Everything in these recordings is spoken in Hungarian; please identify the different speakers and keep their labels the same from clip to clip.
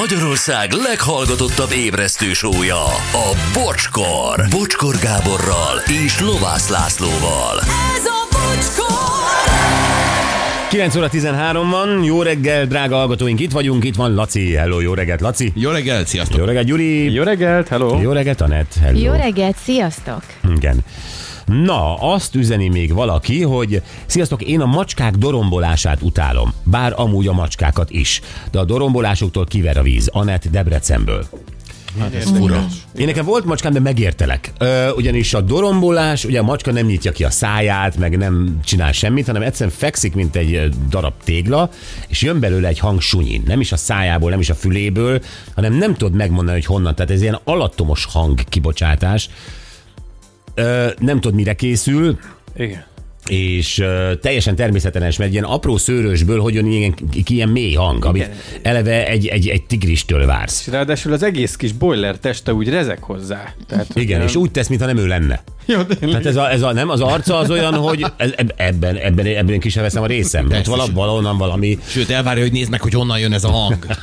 Speaker 1: Magyarország leghallgatottabb ébresztő sója, a Bocskor. Bocskor Gáborral és Lovász Lászlóval.
Speaker 2: Ez a bocskor!
Speaker 3: 9 óra 13 van, jó reggel, drága hallgatóink, itt vagyunk, itt van Laci, hello, jó reggelt, Laci.
Speaker 4: Jó reggelt, sziasztok!
Speaker 3: Jó reggelt, Gyuri.
Speaker 5: Jó reggelt, hello!
Speaker 3: Jó reggelt, Anett, hello.
Speaker 6: Jó reggelt, sziasztok!
Speaker 3: Igen. Na, azt üzeni még valaki, hogy sziasztok, én a macskák dorombolását utálom, bár amúgy a macskákat is. De a dorombolásoktól kiver a víz. Anett Debrecenből.
Speaker 4: Hát ez fura.
Speaker 3: Én nekem volt macskám, de megértelek. Ö, ugyanis a dorombolás, ugye a macska nem nyitja ki a száját, meg nem csinál semmit, hanem egyszerűen fekszik, mint egy darab tégla, és jön belőle egy hang sunyin. Nem is a szájából, nem is a füléből, hanem nem tudod megmondani, hogy honnan. Tehát ez ilyen alattomos hang kibocsátás. Nem tudod, mire készül,
Speaker 5: Igen.
Speaker 3: És uh, teljesen természetes, mert egy ilyen apró szőrösből hogy ilyen, ki ilyen mély hang, amit eleve egy, egy, egy tigristől vársz.
Speaker 5: És ráadásul az egész kis boiler teste úgy rezek hozzá. Tehát,
Speaker 3: Igen,
Speaker 5: nem-
Speaker 3: és úgy tesz, mintha nem ő lenne.
Speaker 5: Jó, tényleg.
Speaker 3: Tehát ez a, ez a, nem, az arca az olyan, hogy ez- ebben, ebben, ebben ki sem veszem a részem. Ott
Speaker 4: Persze.
Speaker 3: vala, valahonnan valami.
Speaker 4: Sőt, elvárja, hogy nézd meg, hogy honnan jön ez a hang.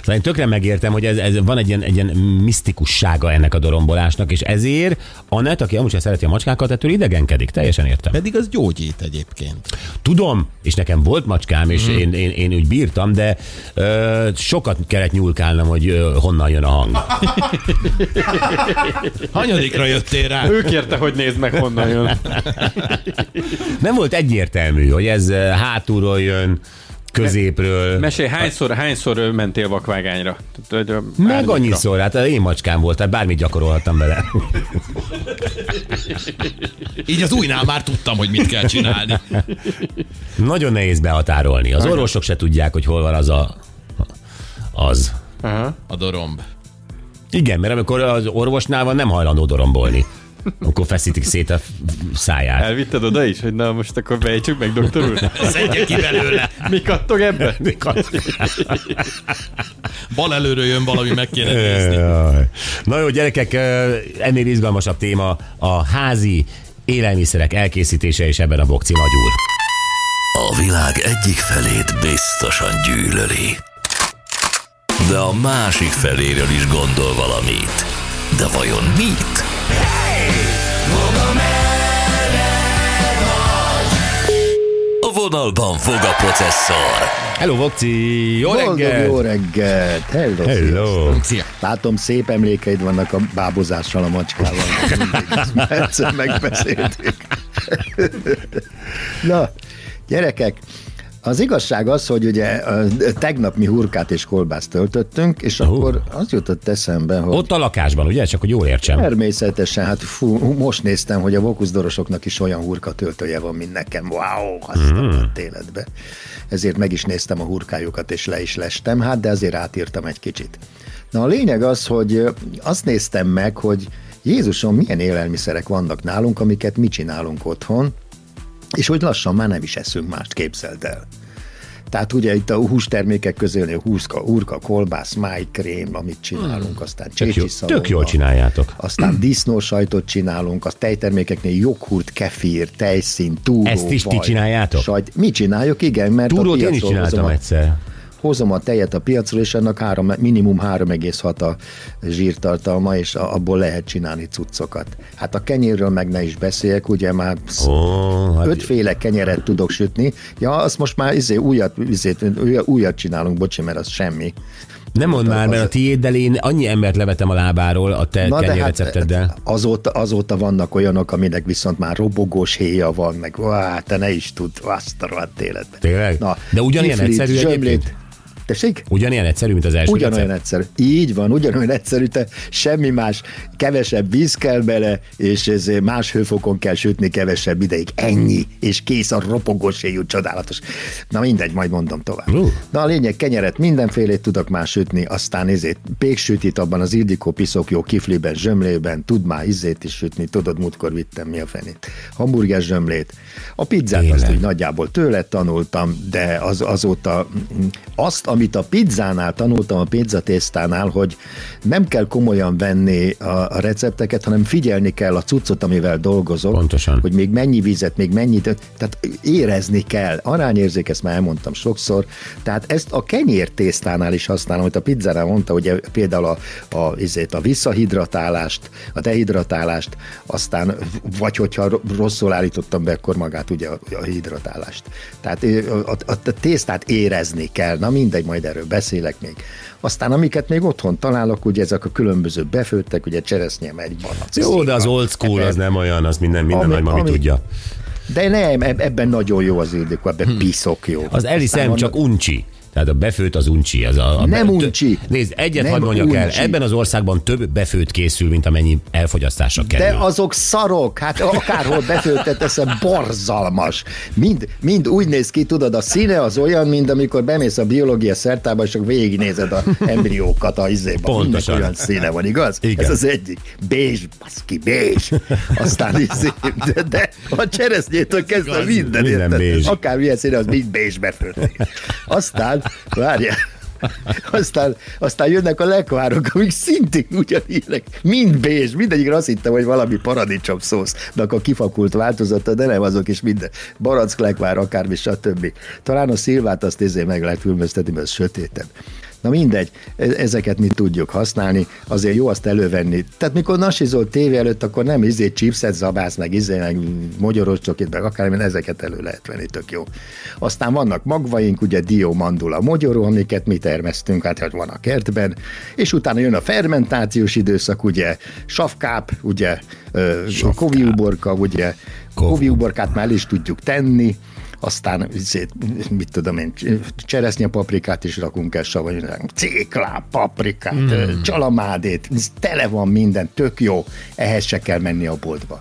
Speaker 3: Szóval én tökre megértem, hogy ez, ez van egy ilyen, egy ilyen misztikussága ennek a dorombolásnak, és ezért Anett, aki amúgy sem szereti a macskákat, ettől idegenkedik. Teljesen értem.
Speaker 4: Pedig az gyógyít egyébként.
Speaker 3: Tudom, és nekem volt macskám, és én, én, én úgy bírtam, de ö, sokat kellett nyúlkálnom, hogy ö, honnan jön a hang.
Speaker 4: Hanyadikra jöttél rá?
Speaker 5: Ő kérte, hogy nézd meg, honnan jön.
Speaker 3: Nem volt egyértelmű, hogy ez hátulról jön, középről.
Speaker 5: Mesélj, hányszor, hányszor mentél vakvágányra?
Speaker 3: Meg
Speaker 5: árnyékra.
Speaker 3: annyiszor, hát én macskám volt, tehát bármit gyakorolhattam vele.
Speaker 4: Így az újnál már tudtam, hogy mit kell csinálni.
Speaker 3: Nagyon nehéz behatárolni. Az orvosok se tudják, hogy hol van az a... az.
Speaker 5: Aha.
Speaker 4: A doromb.
Speaker 3: Igen, mert amikor az orvosnál van, nem hajlandó dorombolni. Akkor feszítik szét a száját.
Speaker 5: Elvitted oda is, hogy na most akkor bejtsük meg, doktor úr?
Speaker 4: Szedje ki belőle.
Speaker 5: Mi kattog ebbe?
Speaker 4: Bal előről jön valami, meg kéne nézni.
Speaker 3: Na jó, gyerekek, ennél izgalmasabb téma a házi élelmiszerek elkészítése, és ebben a bokci nagy úr.
Speaker 1: A világ egyik felét biztosan gyűlöli. De a másik feléről is gondol valamit. De vajon mit? Vonalban fog a processzor.
Speaker 3: Hello, Vokci! Jó
Speaker 7: Boldog
Speaker 3: reggel!
Speaker 7: jó reggelt! Hello,
Speaker 3: Hello!
Speaker 4: Szia.
Speaker 7: Látom, szép emlékeid vannak a bábozással, a macskával. Egyszer megbeszéltük. Na, gyerekek, az igazság az, hogy ugye tegnap mi hurkát és kolbászt töltöttünk, és akkor az jutott eszembe, hogy
Speaker 3: Ott a lakásban, ugye? Csak hogy jól értsem.
Speaker 7: Természetesen, hát fú, most néztem, hogy a vokuszdorosoknak is olyan hurka töltője van, mint nekem. Wow, azt a életbe. Ezért meg is néztem a hurkájukat, és le is lestem, hát de azért átírtam egy kicsit. Na a lényeg az, hogy azt néztem meg, hogy Jézusom, milyen élelmiszerek vannak nálunk, amiket mi csinálunk otthon, és hogy lassan már nem is eszünk mást, képzeld el. Tehát ugye itt a hústermékek közül a húszka, urka, kolbász, májkrém, amit csinálunk, aztán
Speaker 3: Hmm. Tök, jó,
Speaker 7: csécsi szalonna,
Speaker 3: tök jól csináljátok.
Speaker 7: aztán disznósajtot csinálunk, az tejtermékeknél joghurt, kefír, tejszín, túró,
Speaker 3: Ezt is ti
Speaker 7: vaj,
Speaker 3: csináljátok?
Speaker 7: Sajt. Mi csináljuk, igen, mert
Speaker 3: Túrót
Speaker 7: a
Speaker 3: én is csináltam
Speaker 7: a,
Speaker 3: egyszer.
Speaker 7: Hozom a tejet a piacról, és annak három, minimum 3,6 a zsírtartalma, és abból lehet csinálni cuccokat. Hát a kenyérről meg ne is beszéljek, ugye már
Speaker 3: hát
Speaker 7: ötféle kenyeret tudok sütni. Ja, azt most már izé, újat, izé, újat csinálunk, bocsi, mert az semmi.
Speaker 3: nem mondd már, mert a tiéddel én annyi embert levetem a lábáról a te kenyér recepteddel.
Speaker 7: azóta, azóta vannak olyanok, aminek viszont már robogós héja van, meg á, te ne is tud, azt a rohadt életbe.
Speaker 3: Tényleg? De ugyanilyen
Speaker 7: kiflit,
Speaker 3: egyszerű
Speaker 7: zsömlét.
Speaker 3: egyébként?
Speaker 7: Tessék?
Speaker 3: Ugyanilyen egyszerű, mint az első
Speaker 7: Ugyanolyan
Speaker 3: recept?
Speaker 7: egyszerű. Így van, ugyanolyan egyszerű, te semmi más, kevesebb víz kell bele, és ez más hőfokon kell sütni kevesebb ideig. Ennyi, és kész a ropogós éjú, csodálatos. Na mindegy, majd mondom tovább.
Speaker 3: Ú.
Speaker 7: Na a lényeg, kenyeret mindenfélét tudok már sütni, aztán izét, péksütit abban az Ildikó piszok jó kifliben, zsömlében, tud már izét is sütni, tudod, múltkor vittem mi a fenét. Hamburger zsömlét. A pizzát
Speaker 3: Tényleg.
Speaker 7: azt úgy nagyjából tőle tanultam, de az, azóta mm, azt, ami amit a pizzánál tanultam, a pizzatésztánál, hogy nem kell komolyan venni a, a recepteket, hanem figyelni kell a cuccot, amivel dolgozok.
Speaker 3: Pontosan.
Speaker 7: Hogy még mennyi vizet, még mennyit, tehát érezni kell. Arányérzék, ezt már elmondtam sokszor. Tehát ezt a kenyértésztánál is használom, amit a pizzánál mondta, hogy például a, a, izét, a visszahidratálást, a dehidratálást, aztán vagy hogyha rosszul állítottam be, akkor magát ugye a, a hidratálást. Tehát a, a, a tésztát érezni kell. Na mindegy, majd erről beszélek még. Aztán amiket még otthon találok, ugye ezek a különböző befőttek, ugye cseresznye, egy banac.
Speaker 3: Jó, de az old school az nem olyan, az minden, minden
Speaker 7: Ami-
Speaker 3: nagymami
Speaker 7: ami-
Speaker 3: tudja.
Speaker 7: De nem, eb- ebben nagyon jó az Ildikó, ebben hmm. piszok jó.
Speaker 3: Az eliszem csak uncsi. Tehát a befőtt az uncsi. Az a, a
Speaker 7: Nem
Speaker 3: be-
Speaker 7: uncsi.
Speaker 3: Nézd, egyet
Speaker 7: Nem
Speaker 3: hadd mondjak el, ebben az országban több befőtt készül, mint amennyi elfogyasztásra kerül.
Speaker 7: De azok szarok, hát akárhol befőttet teszem, borzalmas. Mind, mind úgy néz ki, tudod, a színe az olyan, mint amikor bemész a biológia szertába, és csak végignézed a embriókat a izéba.
Speaker 3: Pontosan.
Speaker 7: Mindenki olyan színe van, igaz?
Speaker 3: Igen.
Speaker 7: Ez az egyik. Bézs, baszki, bézs. Aztán izé, de, de a cseresznyétől kezdve minden,
Speaker 3: Minden
Speaker 7: érted?
Speaker 3: bézs.
Speaker 7: Akár milyen színe, az mind bézs befőtt. Aztán, várjál, aztán, aztán jönnek a lekvárok, amik szintén ugyanilyenek. Mind bézs, mindegyikre azt hittem, hogy valami paradicsom szósz, de akkor kifakult változata, de nem azok is minden. Barack lekvár, akármi, stb. Talán a szilvát azt izé meg lehet különböztetni, mert sötétebb. Na mindegy, e- ezeket mi tudjuk használni, azért jó azt elővenni. Tehát mikor nasizol tévé előtt, akkor nem izé chipset zabász, meg izé, meg mogyoros csokit, meg akármi, ezeket elő lehet venni, tök jó. Aztán vannak magvaink, ugye dió, mandula, mogyoró, amiket mi termesztünk, hát hogy van a kertben, és utána jön a fermentációs időszak, ugye, savkáp, ugye, ö, koviuborka, ugye, koviuborkát már el is tudjuk tenni, aztán izét, mit tudom én, cseresznye paprikát is rakunk el, savanyú, céklá, paprikát, mm. csalamádét, tele van minden, tök jó, ehhez se kell menni a boltba.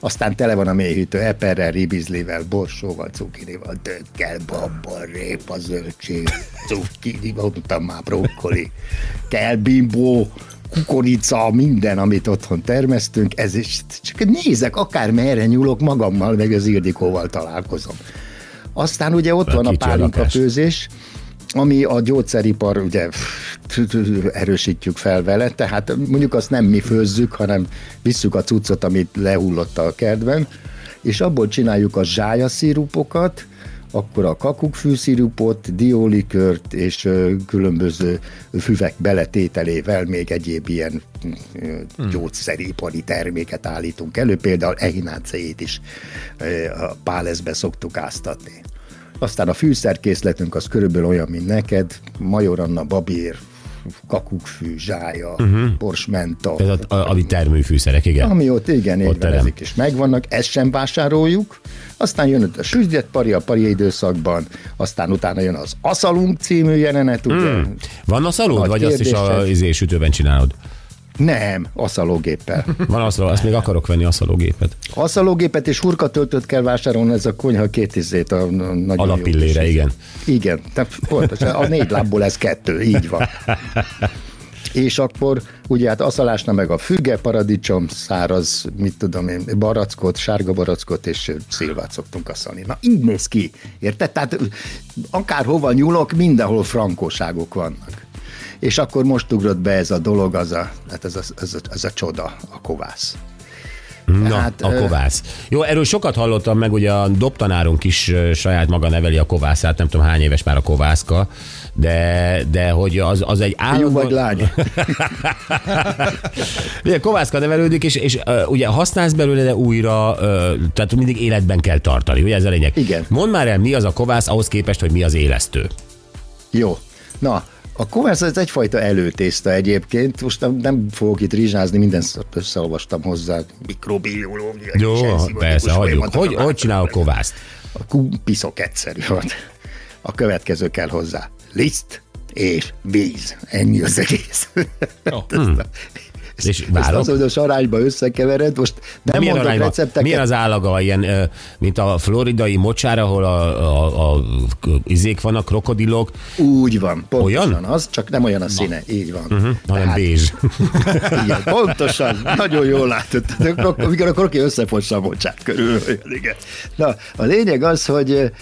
Speaker 7: Aztán tele van a mélyhűtő eperrel, ribizlivel, borsóval, cukinival, dökkel, babban, répa, zöldség, cukini, mondtam már brokkoli, kell bimbó, kukorica, minden, amit otthon termesztünk, ez is, csak nézek, akár merre nyúlok, magammal, meg az Ildikóval találkozom. Aztán ugye ott van a pálinka főzés, ami a gyógyszeripar, ugye erősítjük fel vele, tehát mondjuk azt nem mi főzzük, hanem visszük a cuccot, amit lehullott a kertben, és abból csináljuk a zsájaszírupokat, akkor a kakukkfűszirupot, diólikört és különböző füvek beletételével még egyéb ilyen ö, gyógyszeripari terméket állítunk elő, például ehináceit is a páleszbe szoktuk áztatni. Aztán a fűszerkészletünk az körülbelül olyan, mint neked, Major Anna, babír, kakukkfű, zsája, uh-huh. borsmenta,
Speaker 3: Ez a, a, a termőfűszerek, igen.
Speaker 7: ami ott igen,
Speaker 3: Ott
Speaker 7: van, ezek is megvannak, ezt sem vásároljuk, aztán jön a süzdett pari a pari időszakban, aztán utána jön az Aszalunk című jelenet, ugye?
Speaker 3: Hmm. Van a szalód,
Speaker 7: Nagy
Speaker 3: vagy azt is a izé, sütőben csinálod?
Speaker 7: Nem, aszalógéppel.
Speaker 3: Van aszaló, azt még akarok venni aszalógépet.
Speaker 7: Aszalógépet és hurkatöltőt kell vásárolni, ez a konyha két izét, a, a nagyon jó
Speaker 3: Alapillére, igen.
Speaker 7: Igen, tehát pontosan, a négy lábból ez kettő, így van. És akkor ugye hát aszalásna meg a füge, paradicsom, száraz, mit tudom én, barackot, sárga barackot és szilvát szoktunk aszalni. Na így néz ki, érted? Tehát akárhova nyúlok, mindenhol frankóságok vannak. És akkor most ugrott be ez a dolog, az a, hát ez a, ez a, ez a csoda, a kovász.
Speaker 3: Na,
Speaker 7: Hát,
Speaker 3: a kovász. Jó, erről sokat hallottam meg, ugye a dobtanárunk is saját maga neveli a kovászát, nem tudom hány éves már a kovászka, de, de hogy az, az egy állandó...
Speaker 7: vagy lány?
Speaker 3: Ugye kovászka nevelődik, és, és uh, ugye használsz belőle, de újra, uh, tehát mindig életben kell tartani, ugye ez a lényeg.
Speaker 7: Igen.
Speaker 3: Mondd már el, mi az a kovász ahhoz képest, hogy mi az élesztő.
Speaker 7: Jó. Na, a kovász ez egyfajta előtészta egyébként, most nem, nem fogok itt rizsázni, mindent összeolvastam hozzá, mikrobiológia.
Speaker 3: Jó, persze, hagyjuk. Hogy, hogy csinálok kovászt?
Speaker 7: A kú piszok egyszerű van. A következő kell hozzá. Liszt és víz. Ennyi az egész. Hmm.
Speaker 3: És
Speaker 7: Ezt
Speaker 3: várok.
Speaker 7: azonos arányba összekevered, most nem
Speaker 3: milyen
Speaker 7: mondok recepteket.
Speaker 3: Milyen az állaga, ilyen, mint a floridai mocsár, ahol a, a, a, izék vannak, krokodilok,
Speaker 7: Úgy van, pontosan
Speaker 3: Olyan?
Speaker 7: az, csak nem olyan a színe, így van. Uh-huh.
Speaker 3: hanem bézs.
Speaker 7: Igen, pontosan, nagyon jól látod. Tehát, Amikor a kroki összefossa a bocsát körül. Igen. Na, a lényeg az, hogy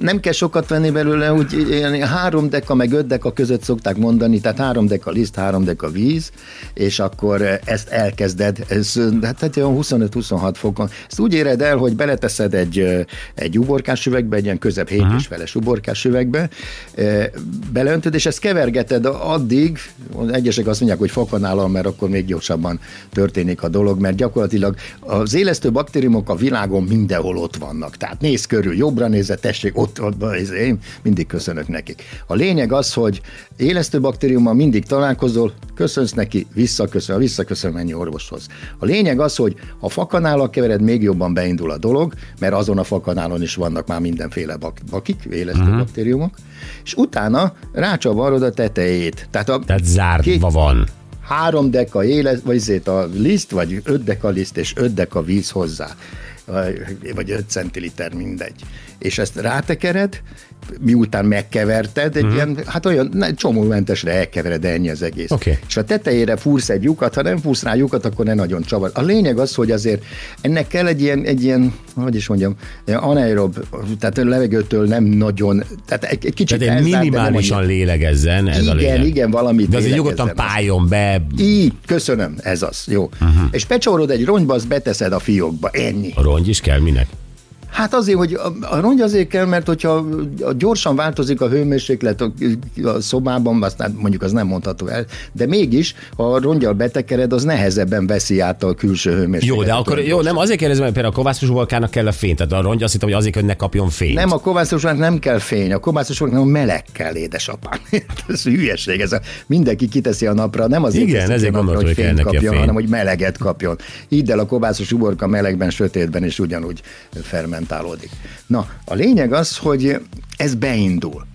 Speaker 7: nem kell sokat venni belőle, úgy ilyen három deka meg öt deka között szokták mondani, tehát három deka liszt, három deka víz, és akkor ezt elkezded, ez, hát, hát olyan 25-26 fokon. Ezt úgy éred el, hogy beleteszed egy, ö, egy uborkás üvegbe, egy ilyen közebb 7 és feles uborkás üvegbe, beleöntöd, és ezt kevergeted addig, egyesek azt mondják, hogy fokanállal, mert akkor még gyorsabban történik a dolog, mert gyakorlatilag az élesztő baktériumok a világon mindenhol ott vannak. Tehát néz körül, jobbra nézze, tessék, ott, ott, ott én mindig köszönök nekik. A lényeg az, hogy élesztő baktériummal mindig találkozol, köszönsz neki, visszaköszön, visszaköszön, menj orvoshoz. A lényeg az, hogy ha fakanállal kevered, még jobban beindul a dolog, mert azon a fakanálon is vannak már mindenféle bak- bakik, élesztő uh-huh. baktériumok, és utána rácsavarod a tetejét. Tehát, a
Speaker 3: Tehát zárva van.
Speaker 7: három deka élet, vagy zét a liszt, vagy öt deka liszt, és öt deka víz hozzá, vagy- vagy öt centiliter, mindegy. És ezt rátekered, miután megkeverted, egy
Speaker 3: Mhm.
Speaker 7: ilyen, hát olyan csomómentesre elkevered, ennyi az egész.
Speaker 3: Oké.
Speaker 7: És a tetejére fúrsz egy lyukat, ha nem fúrsz rá lyukat, akkor ne nagyon csavar. A lényeg az, hogy azért ennek kell egy ilyen, egy ilyen hogy is mondjam, anaerob, tehát a levegőtől nem nagyon, tehát egy, egy kicsit
Speaker 3: Tehát egy
Speaker 7: elzár, de nem
Speaker 3: minimálisan
Speaker 7: annyira.
Speaker 3: lélegezzen, ez a
Speaker 7: Igen,
Speaker 3: lényeg.
Speaker 7: igen, valamit
Speaker 3: De azért nyugodtan pályon be,
Speaker 7: Így, köszönöm, ez az, jó. Uh-huh. És becsorod egy rongyba, azt beteszed a fiókba, ennyi.
Speaker 3: a rongy is kell, minek?
Speaker 7: Hát azért, hogy a, rongy azért kell, mert hogyha gyorsan változik a hőmérséklet a, szobában, aztán mondjuk az nem mondható el, de mégis, ha a rongyal betekered, az nehezebben veszi át a külső hőmérsékletet.
Speaker 3: Jó, de akkor jó, nem azért kérdezem, mert például a kovászos uborkának kell a fény, tehát a rongy azt hittem, hogy azért, hogy ne kapjon fényt.
Speaker 7: Nem, a kovászosnak nem kell fény, a kovászosnak meleg kell, édesapám. ez hülyeség, ez a, mindenki kiteszi a napra, nem azért
Speaker 3: Igen, ezért
Speaker 7: a napra, hogy fényt kapjon,
Speaker 3: fény.
Speaker 7: hanem hogy meleget kapjon. Így el a kovászos uborka melegben, sötétben is ugyanúgy fermentálódik. Na, a lényeg az, hogy ez beindul.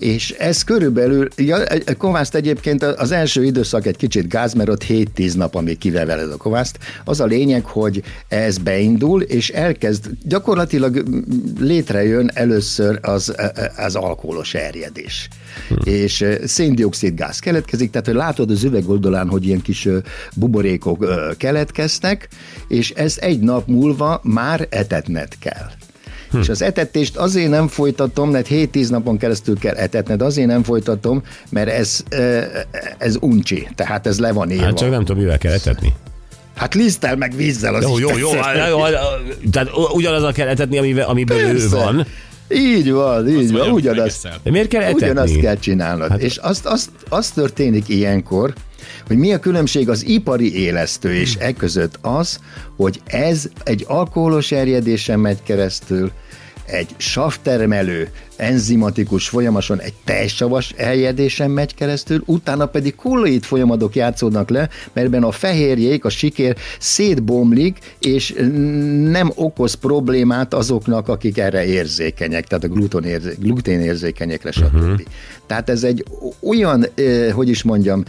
Speaker 7: És ez körülbelül, ja, kovászt egyébként az első időszak egy kicsit gáz, mert ott 7-10 nap, amíg kiveveled a kovászt. Az a lényeg, hogy ez beindul, és elkezd, gyakorlatilag létrejön először az, az alkoholos erjedés. Hm. És eh, széndiokszid gáz keletkezik, tehát hogy látod az üveg oldalán, hogy ilyen kis ö, buborékok ö, keletkeztek, és ez egy nap múlva már etetned kell. Hm. És az etetést azért nem folytatom, mert 7-10 napon keresztül kell etetned, azért nem folytatom, mert ez, ez uncsi, tehát ez le van írva.
Speaker 3: Hát csak nem tudom, mivel kell etetni.
Speaker 7: Hát liszttel meg vízzel az
Speaker 3: Jó, jó, jó,
Speaker 7: tetszett.
Speaker 3: jó, tehát ugyanazzal kell etetni, amivel, amiből ő
Speaker 7: Persze.
Speaker 3: van.
Speaker 7: Így van, így van,
Speaker 4: vagyok
Speaker 7: ugyanazt.
Speaker 3: De miért kell etetni?
Speaker 7: Ugyanazt kell csinálnod. Hát, és azt, azt, azt történik ilyenkor, hogy mi a különbség az ipari élesztő és e között az, hogy ez egy alkoholos erjedésen megy keresztül, egy savtermelő, enzimatikus folyamason egy tejsavas eljedésen megy keresztül, utána pedig kolloid folyamatok játszódnak le, mert ebben a fehérjék, a sikér szétbomlik, és nem okoz problémát azoknak, akik erre érzékenyek, tehát a gluténérzékenyekre, stb. Uh-huh. Tehát ez egy olyan, hogy is mondjam,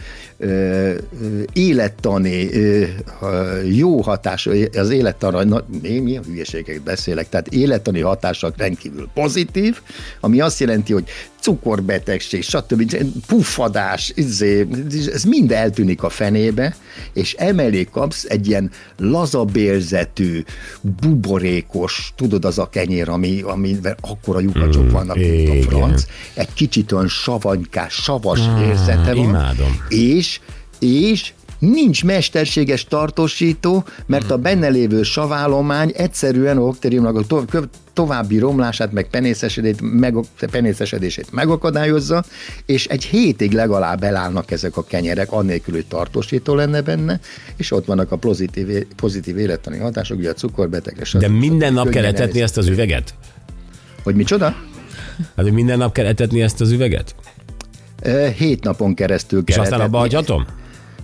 Speaker 7: élettani jó hatás, az élettanra, na, én milyen hülyeségeket beszélek, tehát élettani hatásak rendkívül pozitív, ami azt jelenti, hogy cukorbetegség, stb. puffadás, izé, ez mind eltűnik a fenébe, és emelé kapsz egy ilyen lazabérzetű, buborékos, tudod, az a kenyér, ami, amivel akkora lyukacsok vannak, mint a franc, egy kicsit olyan savanykás, savas érzete van.
Speaker 3: imádom.
Speaker 7: És, és nincs mesterséges tartósító, mert a benne lévő savállomány egyszerűen a bakteriumnak a további romlását, meg penészesedését, meg, penészesedését megakadályozza, és egy hétig legalább elállnak ezek a kenyerek, annélkül, hogy tartósító lenne benne, és ott vannak a pozitív, pozitív élettani hatások, ugye a cukorbetegre,
Speaker 3: De minden nap kell etetni ezt az üveget?
Speaker 7: Hogy micsoda?
Speaker 3: Hát, hogy minden nap kell etetni ezt az üveget?
Speaker 7: Hét napon keresztül
Speaker 3: És
Speaker 7: kell
Speaker 3: aztán abba hagyhatom?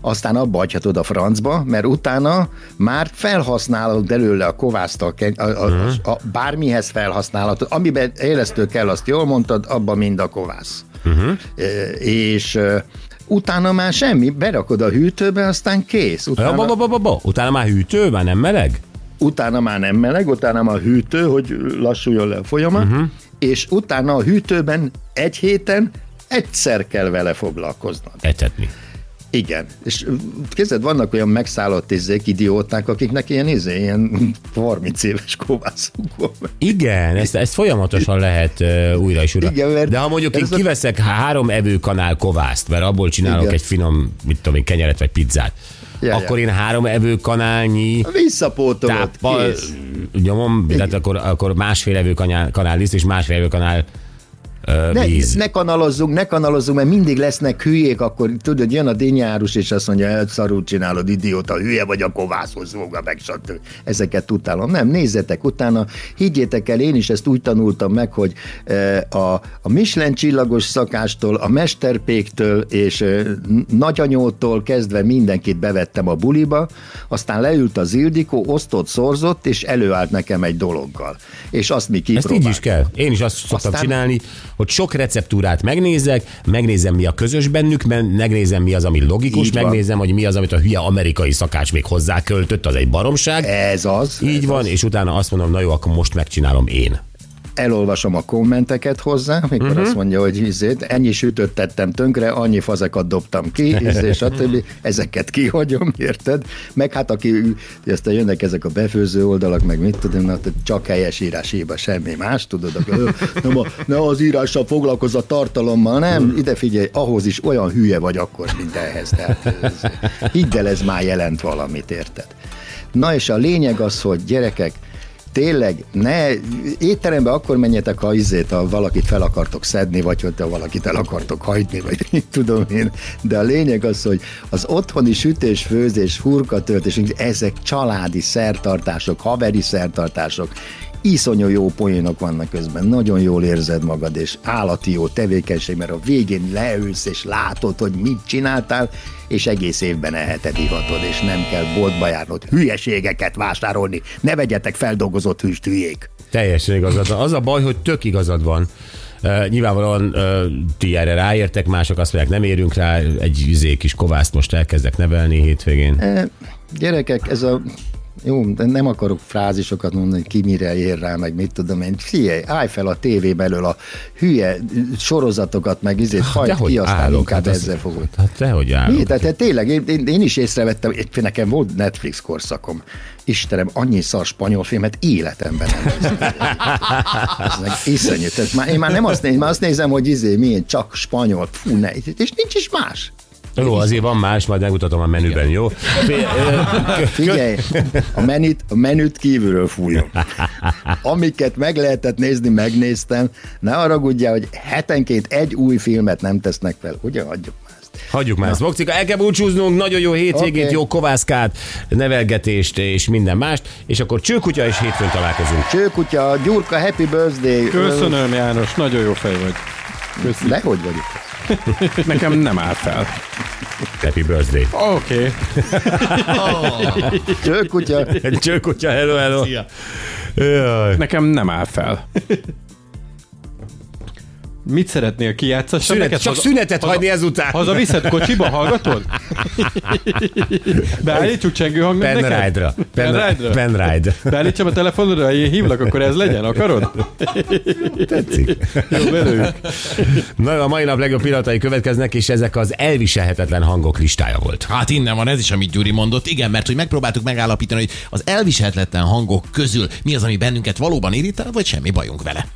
Speaker 7: Aztán abba hagyhatod a francba, mert utána már felhasználod belőle a kovászt, a, a, a,
Speaker 3: Mhm.
Speaker 7: a, bármihez felhasználhatod. Amiben élesztő kell, azt jól mondtad, abba mind a kovász.
Speaker 3: Mhm.
Speaker 7: Uh-huh. És ö, utána már semmi, berakod a hűtőbe, aztán kész. Utána,
Speaker 3: ba, ba, ba, ba, ba. Utána már hűtő, már nem meleg?
Speaker 7: utána már nem meleg, utána már hűtő, hogy lassuljon le a folyamat, uh-huh. és utána a hűtőben egy héten egyszer kell vele foglalkoznod.
Speaker 3: Etetni.
Speaker 7: Igen, és képzeld, vannak olyan megszállott izék, idióták, akiknek ilyen, izé, ilyen 30 éves van.
Speaker 3: Igen, ezt, ezt folyamatosan lehet uh, újra és újra.
Speaker 7: Igen, mert
Speaker 3: De ha mondjuk én
Speaker 7: ez a-
Speaker 3: kiveszek három evőkanál kovászt, mert abból csinálok
Speaker 7: Igen.
Speaker 3: egy finom, mit tudom én, kenyeret vagy pizzát,
Speaker 7: Ja,
Speaker 3: akkor
Speaker 7: ja.
Speaker 3: én három evőkanálnyi
Speaker 7: Visszapótolod,
Speaker 3: táppal
Speaker 7: kész.
Speaker 3: nyomom, tehát akkor, akkor másfél evőkanál kanál liszt és másfél evőkanál uh,
Speaker 7: Ne,
Speaker 3: víz.
Speaker 7: ne kanalozzunk, ne kanalozzunk, mert mindig lesznek hülyék, akkor tudod, jön a dinnyárus, és azt mondja, hogy szarul csinálod, idióta, hülye vagy a kovászhoz foga meg, stb. Ezeket utálom. Nem, nézzetek utána, higgyétek el, én is ezt úgy tanultam meg, hogy a, a Michelin csillagos szakástól, a mesterpéktől és nagyanyótól kezdve mindenkit bevettem a buliba, aztán leült az Ildikó, osztott, szorzott, és előállt nekem egy dologgal. És azt mi
Speaker 3: Ezt
Speaker 7: kipróbáltuk.
Speaker 3: így is kell. Én is azt szoktam
Speaker 7: Aztán-
Speaker 3: csinálni, hogy sok receptúrát megnézek, megnézem, mi a közös bennük, megnézem, mi az, ami logikus,
Speaker 7: Így van.
Speaker 3: megnézem, hogy mi az, amit a hülye amerikai szakács még hozzáköltött, az egy baromság.
Speaker 7: Ez az.
Speaker 3: Így
Speaker 7: ez
Speaker 3: van,
Speaker 7: az.
Speaker 3: és utána azt mondom, na jó, akkor most megcsinálom én.
Speaker 7: Elolvasom a kommenteket hozzá, mikor
Speaker 3: Mhm.
Speaker 7: uh-huh. azt mondja, hogy izét, ennyi sütőt tettem tönkre, annyi fazekat dobtam ki, izé, stb. Ezeket kihagyom, érted? Meg hát aki, aztán jönnek ezek a befőző oldalak, meg mit tudom, na, tehát csak helyes írás hiba, semmi más, tudod, akkor, nem, a, nem az írással foglalkozz a tartalommal, nem, ide figyelj, ahhoz is olyan hülye vagy akkor, mint ehhez. Tehát, ez, hidd el, ez már jelent valamit, érted? Na és a lényeg az, hogy gyerekek, tényleg ne, étterembe akkor menjetek, ha izzét, ha valakit fel akartok szedni, vagy hogyha valakit el akartok hajtni, vagy mit tudom én. De a lényeg az, hogy az otthoni sütés, főzés, hurkatöltés, ezek családi szertartások, haveri szertartások, iszonyú jó poénok vannak közben, nagyon jól érzed magad, és állati jó tevékenység, mert a végén leülsz, és látod, hogy mit csináltál, és egész évben eheted, ihatod, és nem kell boltba járnod, hülyeségeket vásárolni, ne vegyetek feldolgozott hűst hülyék.
Speaker 3: Teljesen igazad van. Az a baj, hogy tök igazad van. Uh, nyilvánvalóan uh, ti erre ráértek, mások azt mondják, nem érünk rá, egy izé kis kovászt most elkezdek nevelni hétvégén.
Speaker 7: E, gyerekek, ez a jó, de nem akarok frázisokat mondani, ki mire ér rá, meg mit tudom én. Figyelj, állj fel a tévé belől a hülye sorozatokat, meg izét,
Speaker 3: Dehogy
Speaker 7: ki, aztán
Speaker 3: állok,
Speaker 7: inkább
Speaker 3: hát az-
Speaker 7: ezzel fogod.
Speaker 3: Hát dehogy állok.
Speaker 7: Mi? Tehát, tehát tényleg, én, én, én is észrevettem, nekem volt Netflix korszakom. Istenem, annyi szar spanyol filmet életemben nem néztem. Iszonyú. Tehát már, én már nem azt nézem, már azt nézem, hogy izé, milyen csak spanyol. Fú, ne, és nincs is más.
Speaker 3: Jó, azért van más, majd megmutatom a menüben, jó?
Speaker 7: Figyelj, a menüt, a menüt kívülről fújom. Amiket meg lehetett nézni, megnéztem. Ne haragudjál, hogy hetenként egy új filmet nem tesznek fel. Ugye, adjuk már.
Speaker 3: Hagyjuk már ezt. Bokcika, el kell búcsúznunk, nagyon jó hétvégét,
Speaker 7: Oké.
Speaker 3: jó kovászkát, nevelgetést és minden mást, és akkor csőkutya és hétfőn találkozunk.
Speaker 7: Csőkutya, Gyurka, happy birthday.
Speaker 5: Köszönöm, János, nagyon jó fej vagy. Köszi.
Speaker 7: De hogy vagyok?
Speaker 5: Nekem nem áll fel.
Speaker 3: Happy birthday.
Speaker 5: Oké. Okay.
Speaker 7: Csőkutya.
Speaker 3: Csőkutya, hello, hello.
Speaker 4: Szia.
Speaker 3: Jaj.
Speaker 5: Nekem nem áll fel. Mit szeretnél kijátszassam?
Speaker 3: Szünet,
Speaker 5: neked
Speaker 3: csak
Speaker 5: haza-
Speaker 3: szünetet
Speaker 5: haza-
Speaker 3: hagyni ezután.
Speaker 5: Haza viszed kocsiba, hallgatod? Beállítsuk csengő neked?
Speaker 3: Penride-ra.
Speaker 5: Penride-ra?
Speaker 3: Penride.
Speaker 5: Beállítsam a telefonodra, én hívlak, akkor ez legyen, akarod?
Speaker 3: Tetszik.
Speaker 5: Jó, belőjük.
Speaker 3: Na, a mai nap legjobb pillanatai következnek, és ezek az elviselhetetlen hangok listája volt.
Speaker 4: Hát innen van ez is, amit Gyuri mondott. Igen, mert hogy megpróbáltuk megállapítani, hogy az elviselhetetlen hangok közül mi az, ami bennünket valóban irritál, vagy semmi bajunk vele.